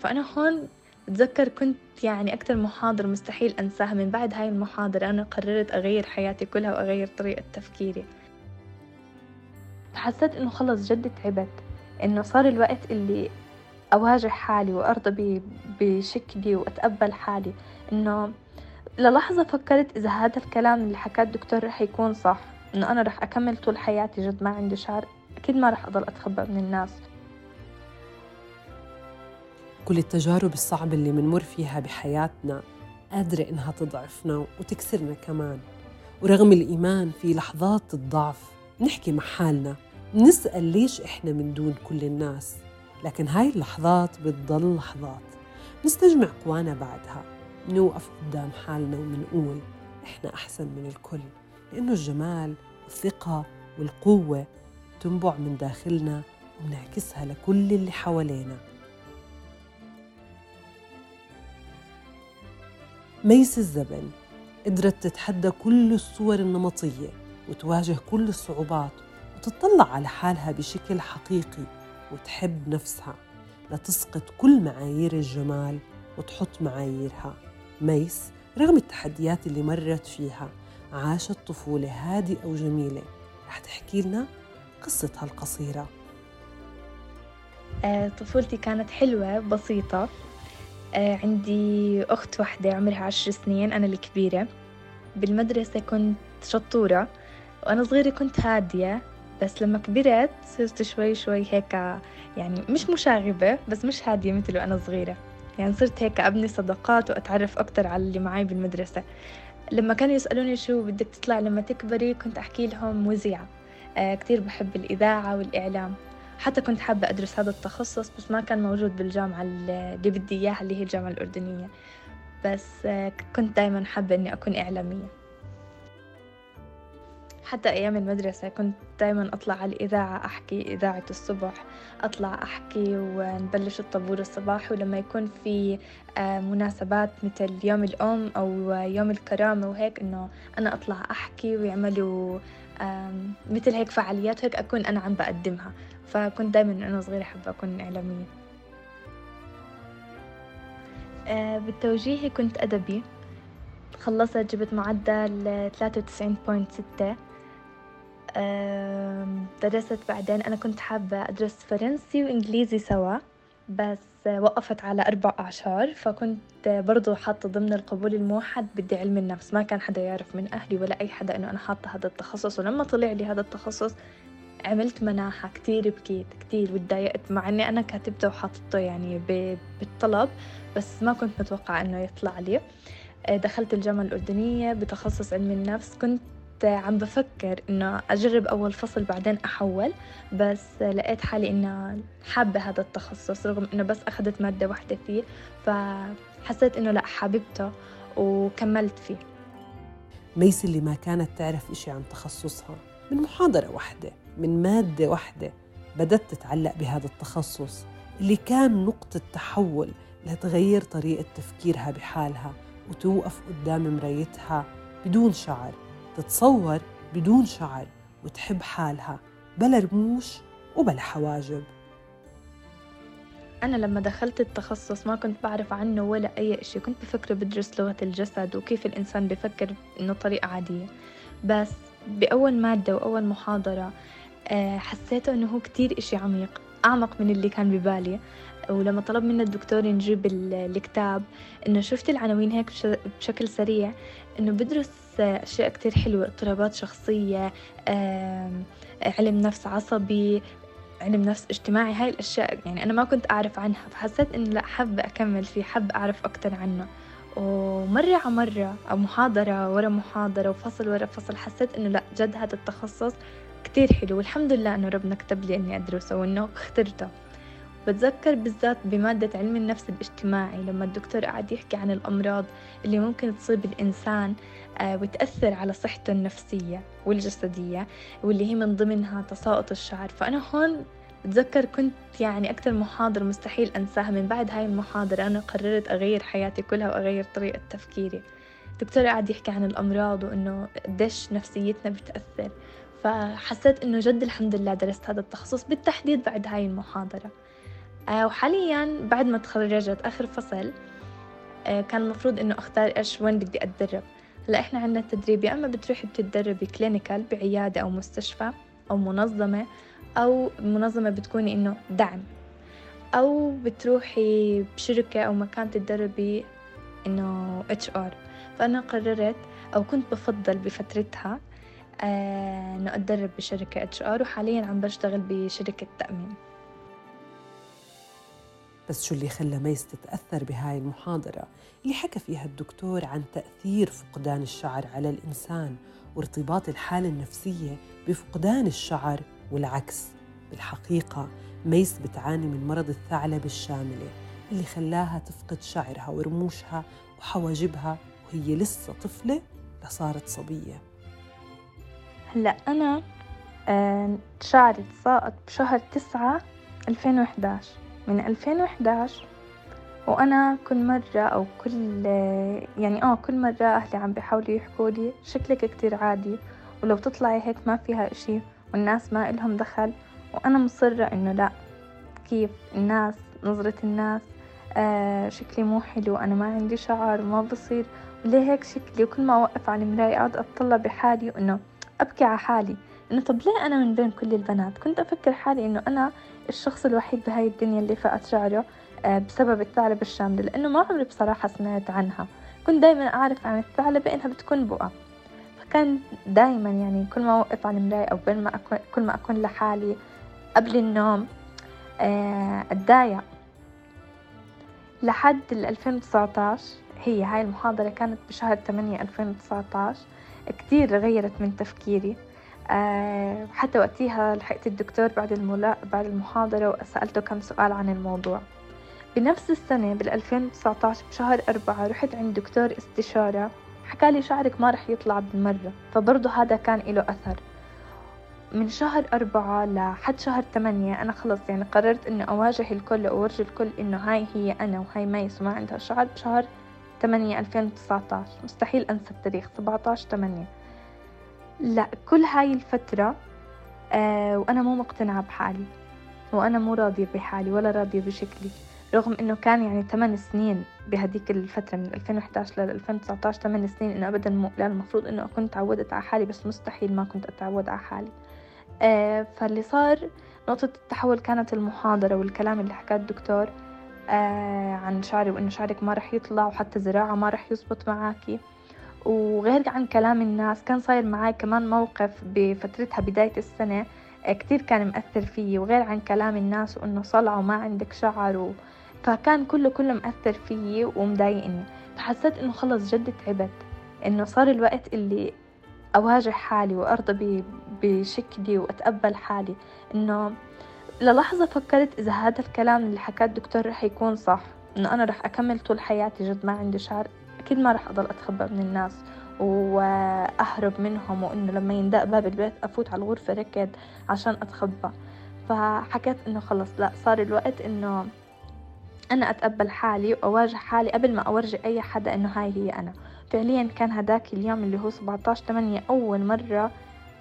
فأنا هون بتذكر كنت يعني أكتر محاضرة مستحيل أنساها من بعد هاي المحاضرة. أنا قررت أغير حياتي كلها وأغير طريقة تفكيري. فحسيت إنه خلص جد تعبت إنه صار الوقت اللي أواجه حالي وأرضى بشكلي وأتقبل حالي. إنه للحظة فكرت إذا هذا الكلام اللي حكاه الدكتور رح يكون صح إنه أنا رح أكمل طول حياتي جد ما عندي شعر أكيد ما رح أضل أتخبى من الناس. كل التجارب الصعبة اللي منمر فيها بحياتنا قادرة إنها تضعفنا وتكسرنا كمان. ورغم الإيمان في لحظات الضعف نحكي مع حالنا نسأل ليش إحنا من دون كل الناس. لكن هاي اللحظات بتضل لحظات. نستجمع قوانا بعدها نوقف قدام حالنا ومنقول إحنا أحسن من الكل لأنه الجمال والثقة والقوة تنبع من داخلنا ومنعكسها لكل اللي حوالينا. ميس الزبن قدرت تتحدى كل الصور النمطية وتواجه كل الصعوبات وتطلع على حالها بشكل حقيقي وتحب نفسها لتسقط كل معايير الجمال وتحط معاييرها. ميس رغم التحديات اللي مرت فيها عاشت طفولة هادئة وجميلة. رح تحكي لنا قصتها القصيرة. آه، طفولتي كانت حلوة بسيطة. عندي أخت واحدة عمرها عشر سنين أنا الكبيرة. بالمدرسة كنت شطورة. وأنا صغيرة كنت هادية. بس لما كبرت صرت شوي شوي هيك يعني مش مشاغبة بس مش هادية مثل وأنا صغيرة. يعني صرت هيك أبني صداقات وأتعرف أكتر على اللي معي بالمدرسة. لما كانوا يسألوني شو بدك تطلع لما تكبري كنت أحكي لهم مذيعة آه كتير بحب الإذاعة والإعلام. حتى كنت حابة أدرس هذا التخصص بس ما كان موجود بالجامعة اللي بدي إياها اللي هي الجامعة الأردنية. بس آه كنت دايما حابة إني أكون إعلامية. حتى أيام المدرسة كنت دايما أطلع على الإذاعة أحكي إذاعة الصبح أطلع أحكي ونبلش الطابور الصباحي ولما يكون في آه، مناسبات مثل يوم الأم أو يوم الكرامة وهيك إنه أنا أطلع أحكي ويعملوا مثل هيك فعاليات هيك أكون أنا عم بقدمها. فكنت دايما أنا صغيرة أحب أكون إعلامية. آه، بالتوجيهي كنت أدبي. خلصت جبت معدل 93.6 درست بعدين. أنا كنت حابة أدرس فرنسي وإنجليزي سوا بس وقفت على أربع أعشار. فكنت برضو حاطة ضمن القبول الموحد بدي علم النفس. ما كان حدا يعرف من أهلي ولا أي حدا إنه أنا حاطة هذا التخصص. ولما طلع لي هذا التخصص عملت مناحة كتير بكيت كتير وتضايقت مع إني أنا كاتبته وحاطته يعني بالطلب بس ما كنت متوقعة إنه يطلع لي. دخلت الجامعة الأردنية بتخصص علم النفس. كنت عم بفكر إنه أجرب أول فصل بعدين أحول بس لقيت حالي إنه حابة هذا التخصص رغم إنه بس أخذت مادة واحدة فيه فحسيت إنه لأ حاببته وكملت فيه. ميس اللي ما كانت تعرف إشي عن تخصصها من محاضرة واحدة. من مادة واحدة بدأت تتعلق بهذا التخصص اللي كان نقطة تحول لتغير طريقة تفكيرها بحالها وتوقف قدام مرايتها بدون شعر تتصور بدون شعر وتحب حالها بلا رموش وبلا حواجب. أنا لما دخلت التخصص ما كنت بعرف عنه ولا أي إشي كنت بفكر بدرس لغة الجسد وكيف الإنسان بفكر إنه طريقة عادية. بس بأول مادة وأول محاضرة حسيته إنه هو كتير إشي عميق أعمق من اللي كان ببالي. ولما طلب منا الدكتور نجيب الكتاب إنه شفت العناوين هيك بشكل سريع إنه بدرس أشياء كتير حلوة اضطرابات شخصية علم نفس عصبي علم نفس اجتماعي هاي الأشياء يعني أنا ما كنت أعرف عنها. فحسيت إنه لأ حابة أكمل فيه حابة أعرف أكتر عنه. ومرة على مرة محاضرة ورا محاضرة وفصل ورا فصل حسيت إنه لأ جد هذا التخصص كتير حلو والحمد لله إنه ربنا كتب لي إني أدرسه وإنه اخترته. بتذكر بالذات بمادة علم النفس الاجتماعي لما الدكتور قعد يحكي عن الأمراض اللي ممكن تصيب الإنسان آه، وتأثر على صحته النفسية والجسدية واللي هي من ضمنها تساقط الشعر. فأنا هون بتذكر كنت يعني أكثر محاضرة مستحيل أنساها من بعد هاي المحاضرة أنا قررت أغير حياتي كلها وأغير طريقة تفكيري. الدكتور قاعد يحكي عن الأمراض وإنه قديش نفسيتنا بتأثر. فحسيت إنه جد الحمد لله درست هذا التخصص بالتحديد بعد هاي المحاضرة. آه، وحاليا بعد ما تخرجت آخر فصل آه، كان المفروض إنه أختار إيش وين بدي أتدرب. هلأ إحنا عندنا التدريب يا إما بتروحي بتتدربي clinical بعيادة أو مستشفى أو منظمة أو منظمة بتكوني إنه دعم. أو بتروحي بشركة أو مكان تتدربي إنه HR فأنا قررت أو كنت بفضل بفترتها إنه أتدرب بشركة HR وحاليا عم بشتغل بشركة تأمين. بس شو اللي خلى ميس تتأثر بهاي المحاضرة؟ اللي حكى فيها الدكتور عن تأثير فقدان الشعر على الإنسان وارتباط الحالة النفسية بفقدان الشعر والعكس. بالحقيقة ميس بتعاني من مرض الثعلب الشاملة اللي خلاها تفقد شعرها ورموشها وحواجبها وهي لسه طفلة لصارت صبية. هلأ أنا شعري تساقط بشهر تسعة 2011 من 2011 وأنا كل مرة أو كل يعني آه كل مرة أهلي عم بيحاولوا يحكوا لي شكلك كتير عادي ولو تطلعي هيك ما فيها إشي والناس ما إلهم دخل وأنا مصرة إنه لأ كيف الناس نظرة الناس آه شكلي مو حلو أنا ما عندي شعر وما بصير. وليه هيك شكلي؟ وكل ما أوقف على المراية أقعد أطلع بحالي وإنه أبكي على حالي. إنه طب ليه أنا من بين كل البنات؟ كنت أفكر حالي إنه أنا الشخص الوحيد بهاي الدنيا اللي فقد شعره آه، بسبب الثعلبة الشاملة لأنه ما عمري بصراحة سمعت عنها. كنت دايما أعرف عن الثعلبة إنها بتكون بقع فكان دايما يعني كل ما أوقف على المراية أو بين ما أكون كل ما أكون لحالي قبل النوم آه، أتضايق. لحد ال 2019 هي هاي المحاضرة كانت بشهر 8 2019 كتير غيرت من تفكيري. أه حتى وقتها لحقت الدكتور بعد الملا... بعد المحاضرة وسألته كم سؤال عن الموضوع. بنفس السنة بال 2019 بشهر أربعة رحت عند دكتور استشارة. حكالي شعرك ما رح يطلع بالمرة فبرضه هذا كان له أثر. من شهر أربعة لحد شهر ثمانية أنا خلص يعني قررت إنه أواجه الكل وأورجي الكل إنه هاي هي أنا وهاي ميس وما عندها شعر. بشهر ثمانية ألفين وتسعة عشر مستحيل أنسى التاريخ سبعة عشر ثمانية لا كل هاي الفترة آه وأنا مو مقتنعة بحالي وأنا مو راضية بحالي ولا راضية بشكلي رغم إنه كان يعني ثمان سنين بهديك الفترة من 2011 ل 2019 ثمان سنين إنه أبدا مو لا المفروض إنه أكون تعودت على حالي بس مستحيل ما كنت أتعود على حالي. آه فاللي صار نقطة التحول كانت المحاضرة والكلام اللي حكاه الدكتور. عن شعري وإنه شعرك ما رح يطلع وحتى زراعة ما رح يزبط معاكي. وغير عن كلام الناس كان صاير معي كمان موقف بفترتها بداية السنة آه، كتير كان مأثر فيي. وغير عن كلام الناس وإنه صلع وما عندك شعر و... فكان كله كله مأثر فيي ومضايقني. فحسيت إنه خلص جد تعبت. إنه صار الوقت اللي أواجه حالي وأرضى بشكلي وأتقبل حالي. إنه للحظة فكرت إذا هذا الكلام اللي حكاه الدكتور رح يكون صح إنه أنا رح أكمل طول حياتي جد ما عندي شعر أكيد ما رح أضل أتخبى من الناس وأهرب منهم وإنه لما يندق باب البيت أفوت على الغرفة ركض عشان أتخبى فحكيت إنه خلص لا صار الوقت إنه أنا أتقبل حالي وأواجه حالي قبل ما أورجي أي حدا إنه هاي هي أنا. فعليا كان هداك اليوم اللي هو 17 8 أول مرة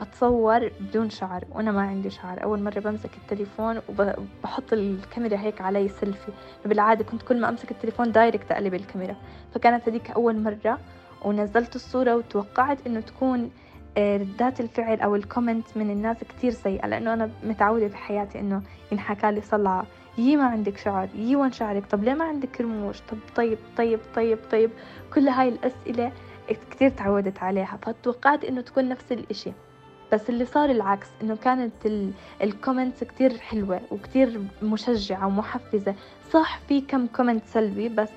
أتصور بدون شعر وأنا ما عندي شعر. أول مرة بمسك التليفون وبحط الكاميرا هيك علي سيلفي. بالعادة كنت كل ما أمسك التليفون direct أقلب الكاميرا. فكانت هذيك أول مرة ونزلت الصورة وتوقعت إنه تكون آه، ردات الفعل أو ال comment من الناس كتير سيئة. لأنه أنا متعودة بحياتي إنه ينحكى لي صلعة يي ما عندك شعر يي وين شعرك؟ طب ليه ما عندك رموش طب طيب طيب طيب طيب. كل هاي الأسئلة كتير تعودت عليها. فتوقعت إنه تكون نفس الإشي. بس اللي صار العكس إنه كانت ال comments كتير حلوة وكتير مشجعة ومحفزة. صح في كم comment سلبي بس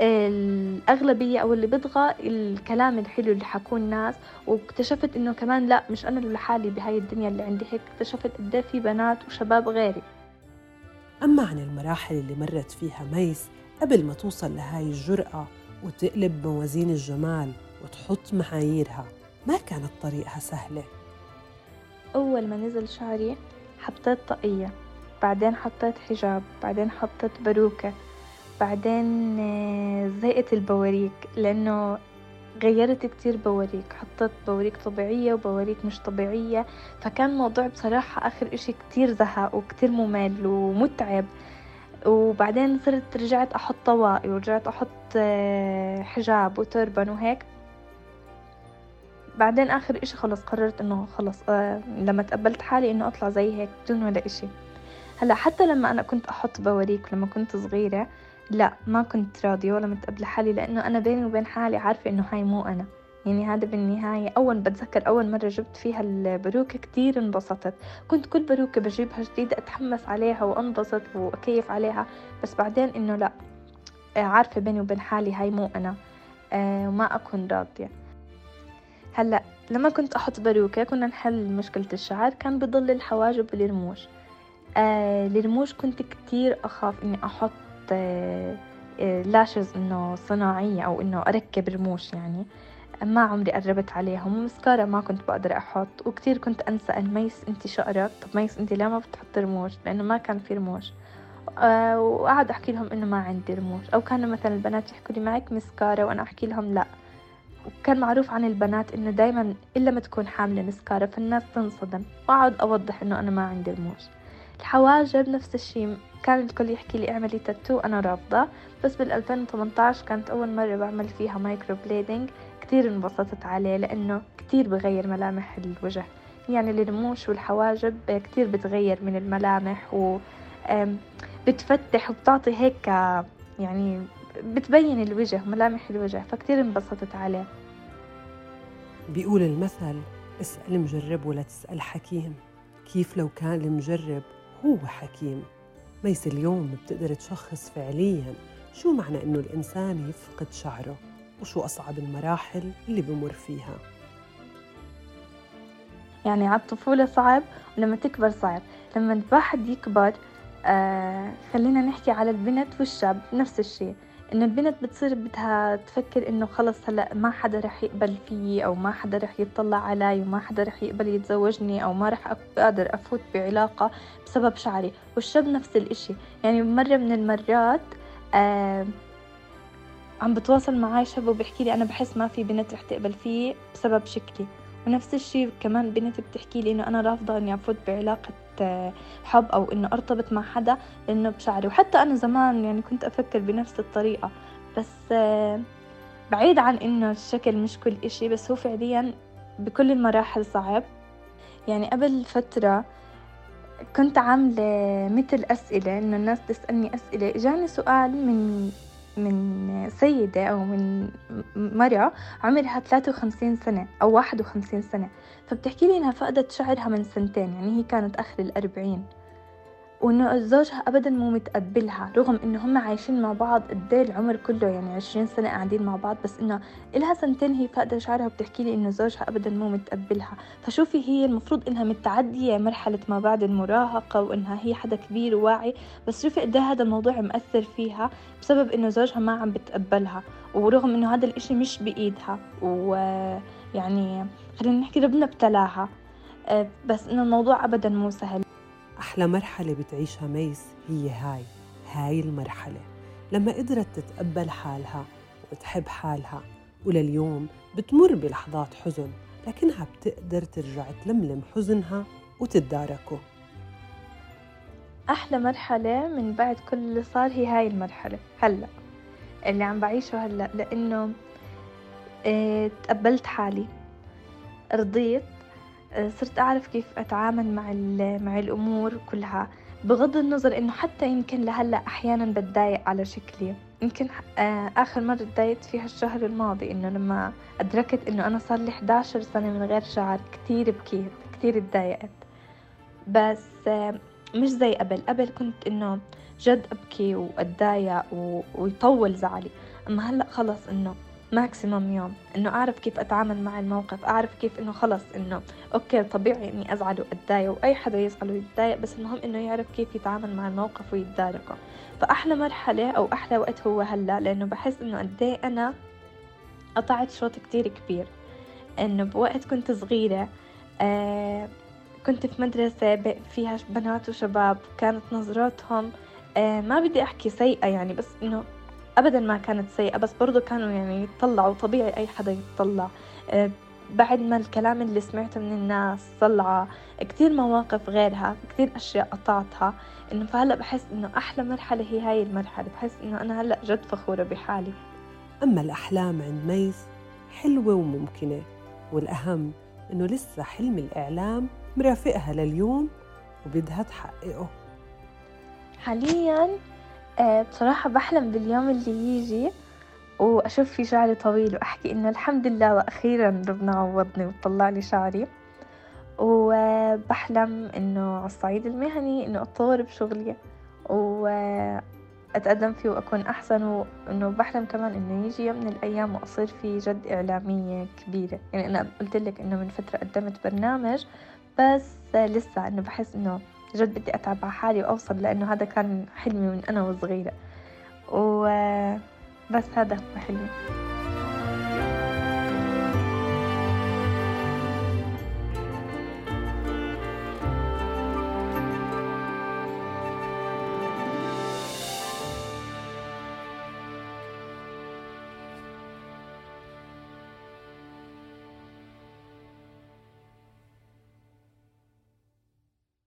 الأغلبية أو اللي بيطغى الكلام الحلو اللي حكوه الناس واكتشفت إنه كمان لا مش أنا لحالي بهاي الدنيا اللي عندي هيك اكتشفت قد إيه في بنات وشباب غيري. أما عن المراحل اللي مرت فيها ميس قبل ما توصل لهاي الجرأة وتقلب موازين الجمال وتحط معاييرها. ما كانت طريقها سهلة. أول ما نزل شعري حطيت طاقية بعدين حطيت حجاب بعدين حطيت باروكة بعدين آه، زيقة البواريك لأنه غيرت كتير بواريك. حطيت بواريك طبيعية وبواريك مش طبيعية. فكان الموضوع بصراحة آخر إشي كتير زهق وكتير ممل ومتعب. وبعدين صرت رجعت أحط طواقي ورجعت أحط آه، حجاب وتربن وهيك. بعدين آخر إشي خلص قررت إنه خلص آه لما تقبلت حالي إنه أطلع زي هيك بدون ولا إشي هلأ حتى لما أنا كنت أحط بواريك لما كنت صغيرة لا ما كنت راضية ولا متقبلة حالي لأنه أنا بيني وبين حالي عارفة إنه هاي مو أنا. يعني هذا بالنهاية أول بتذكر أول مرة جبت فيها الباروكة كتير انبسطت. كنت كل باروكة بجيبها جديدة أتحمس عليها وأنبسط وأكيف عليها بس بعدين إنه لا آه، عارفة بيني وبين حالي هاي مو أنا آه، وما أكون راضية. هلا لما كنت أحط باروكة كنا نحل مشكلة الشعر كان بضل الحواجب والرموش. آه الرموش كنت كتير أخاف إني أحط آه آه lashes إنه صناعية أو إنه أركب رموش يعني. ما عمري قربت عليهم مسكارا ما كنت بقدر أحط وكتير كنت أنسأل ميس أنتي شقرة طب ميس أنتي ليه ما بتحطي رموش؟ لأنه ما كان في رموش. آه وقعد أحكي لهم إنه ما عندي رموش. أو كانوا مثلا البنات يحكوا لي معك مسكارا وأنا أحكي لهم لأ. وكان معروف عن البنات إنه دايما إلا ما تكون حاملة مسكارا فالناس تنصدم. وأقعد أوضح إنه أنا ما عندي رموش الحواجب نفس الشي كان الكل يحكي لي اعملي تاتو أنا رافضة. بس بال 2018 كانت أول مرة بعمل فيها microblading كتير انبسطت عليه لأنه كتير بغير ملامح الوجه. يعني الرموش والحواجب كتير بتغير من الملامح و بتفتح وبتعطي هيك يعني بتبين الوجه ملامح الوجه فكتير انبسطت عليه. بيقول المثل اسأل مجرب ولا تسأل حكيم. كيف لو كان المجرب هو حكيم؟ ميس اليوم بتقدر تشخص فعليا شو معنى إنه الإنسان يفقد شعره وشو أصعب المراحل اللي بمر فيها. يعني على الطفولة صعب ولما تكبر صعب. لما الواحد يكبر آه خلينا نحكي على البنت والشاب نفس الشيء. إنه البنت بتصير بدها تفكر إنه خلص هلأ ما حدا رح يقبل فيي أو ما حدا رح يطلع علي وما حدا رح يقبل يتزوجني أو ما رح أقدر أفوت بعلاقة بسبب شعري. والشاب نفس الإشي. يعني مرة من المرات آه عم بتواصل معي شاب وبيحكي لي أنا بحس ما في بنت رح تقبل فيي بسبب شكلي. ونفس الشي كمان بنت بتحكي لي إنه أنا رافضة إني أفوت بعلاقة حب أو إنه أرتبط مع حدا لأنه بشعري. وحتى أنا زمان يعني كنت أفكر بنفس الطريقة. بس بعيد عن إنه الشكل مش كل إشي بس هو فعليا بكل المراحل صعب. يعني قبل فترة كنت عاملة مثل أسئلة إنه الناس تسألني أسئلة. إجاني سؤال من من سيدة أو من مرة عمرها 53 سنة أو 51 سنة. فبتحكي لي إنها فقدت شعرها من سنتين يعني هي كانت آخر الأربعين. وإنه زوجها أبدا مو متقبلها رغم إنه هم عايشين مع بعض قد إيه العمر كله يعني عشرين سنة قاعدين مع بعض بس إنه إلها سنتين هي فاقدة شعرها وبتحكي لي إنه زوجها أبدا مو متقبلها. فشوفي هي المفروض إنها متعدية مرحلة ما بعد المراهقة وإنها هي حدا كبير وواعي بس شوفي قد إيه هذا الموضوع مأثر فيها بسبب إنه زوجها ما عم بتقبلها ورغم إنه هذا الإشي مش بإيدها. ويعني خلينا نحكي ربنا ابتلاها أه، بس إنه الموضوع أبدا مو سهل. أحلى مرحلة بتعيشها ميس هي هاي هاي المرحلة. لما قدرت تتقبل حالها وتحب حالها ولليوم بتمر بلحظات حزن لكنها بتقدر ترجع تلملم حزنها وتتداركه. أحلى مرحلة من بعد كل اللي صار هي هاي المرحلة هلأ. اللي عم بعيشه هلأ لأنه آه تقبلت حالي. رضيت صرت أعرف كيف أتعامل مع مع الأمور كلها بغض النظر إنه حتى يمكن لهلأ أحيانا بتضايق على شكلي. يمكن آه، آخر مرة تضايقت فيها الشهر الماضي إنه لما أدركت إنه أنا صار لي 11 سنة من غير شعر كتير بكيت كتير تضايقت. بس آه، مش زي قبل. قبل كنت إنه جد أبكي وأتضايق ويطول زعلي. أما هلأ خلص إنه maximum يوم إنه أعرف كيف أتعامل مع الموقف أعرف كيف إنه خلص إنه okay طبيعي إني أزعل وأتضايق وأي حدا يزعل ويتضايق بس المهم إنه يعرف كيف يتعامل مع الموقف ويتداركه فأحلى مرحلة أو أحلى وقت هو هلأ لأنه بحس إنه قد إيه أنا قطعت شوط كتير كبير. إنه بوقت كنت صغيرة آه كنت في مدرسة فيها بنات وشباب كانت نظراتهم آه ما بدي أحكي سيئة يعني بس إنه أبدا ما كانت سيئة بس برضو كانوا يعني يتطلعوا طبيعي أي حدا يتطلع آه، بعد ما الكلام اللي سمعته من الناس طلعة كتير مواقف غيرها كتير أشياء قطعتها. إنه فهلأ بحس إنه أحلى مرحلة هي هاي المرحلة. بحس إنه أنا هلأ جد فخورة بحالي. أما الأحلام عند ميس حلوة وممكنة والأهم إنه لسه حلم الإعلام مرافقها لليوم وبدها تحققه. حاليا بصراحة بحلم باليوم اللي يجي وأشوف في شعري طويل وأحكي إنه الحمد لله وأخيرا ربنا عوضني وطلع لي شعري. وبحلم إنه على الصعيد المهني إنه أتطور بشغلي وأتقدم فيه وأكون أحسن وإنه بحلم كمان إنه يجي يوم من الأيام وأصير في جد إعلامية كبيرة. يعني أنا قلت لك إنه من فترة قدمت برنامج بس لسه إنه بحس إنه جد بدي أتعب على حالي وأوصل لأنه هذا كان حلمي من أنا وصغيرة. وبس هذا هو حلمي.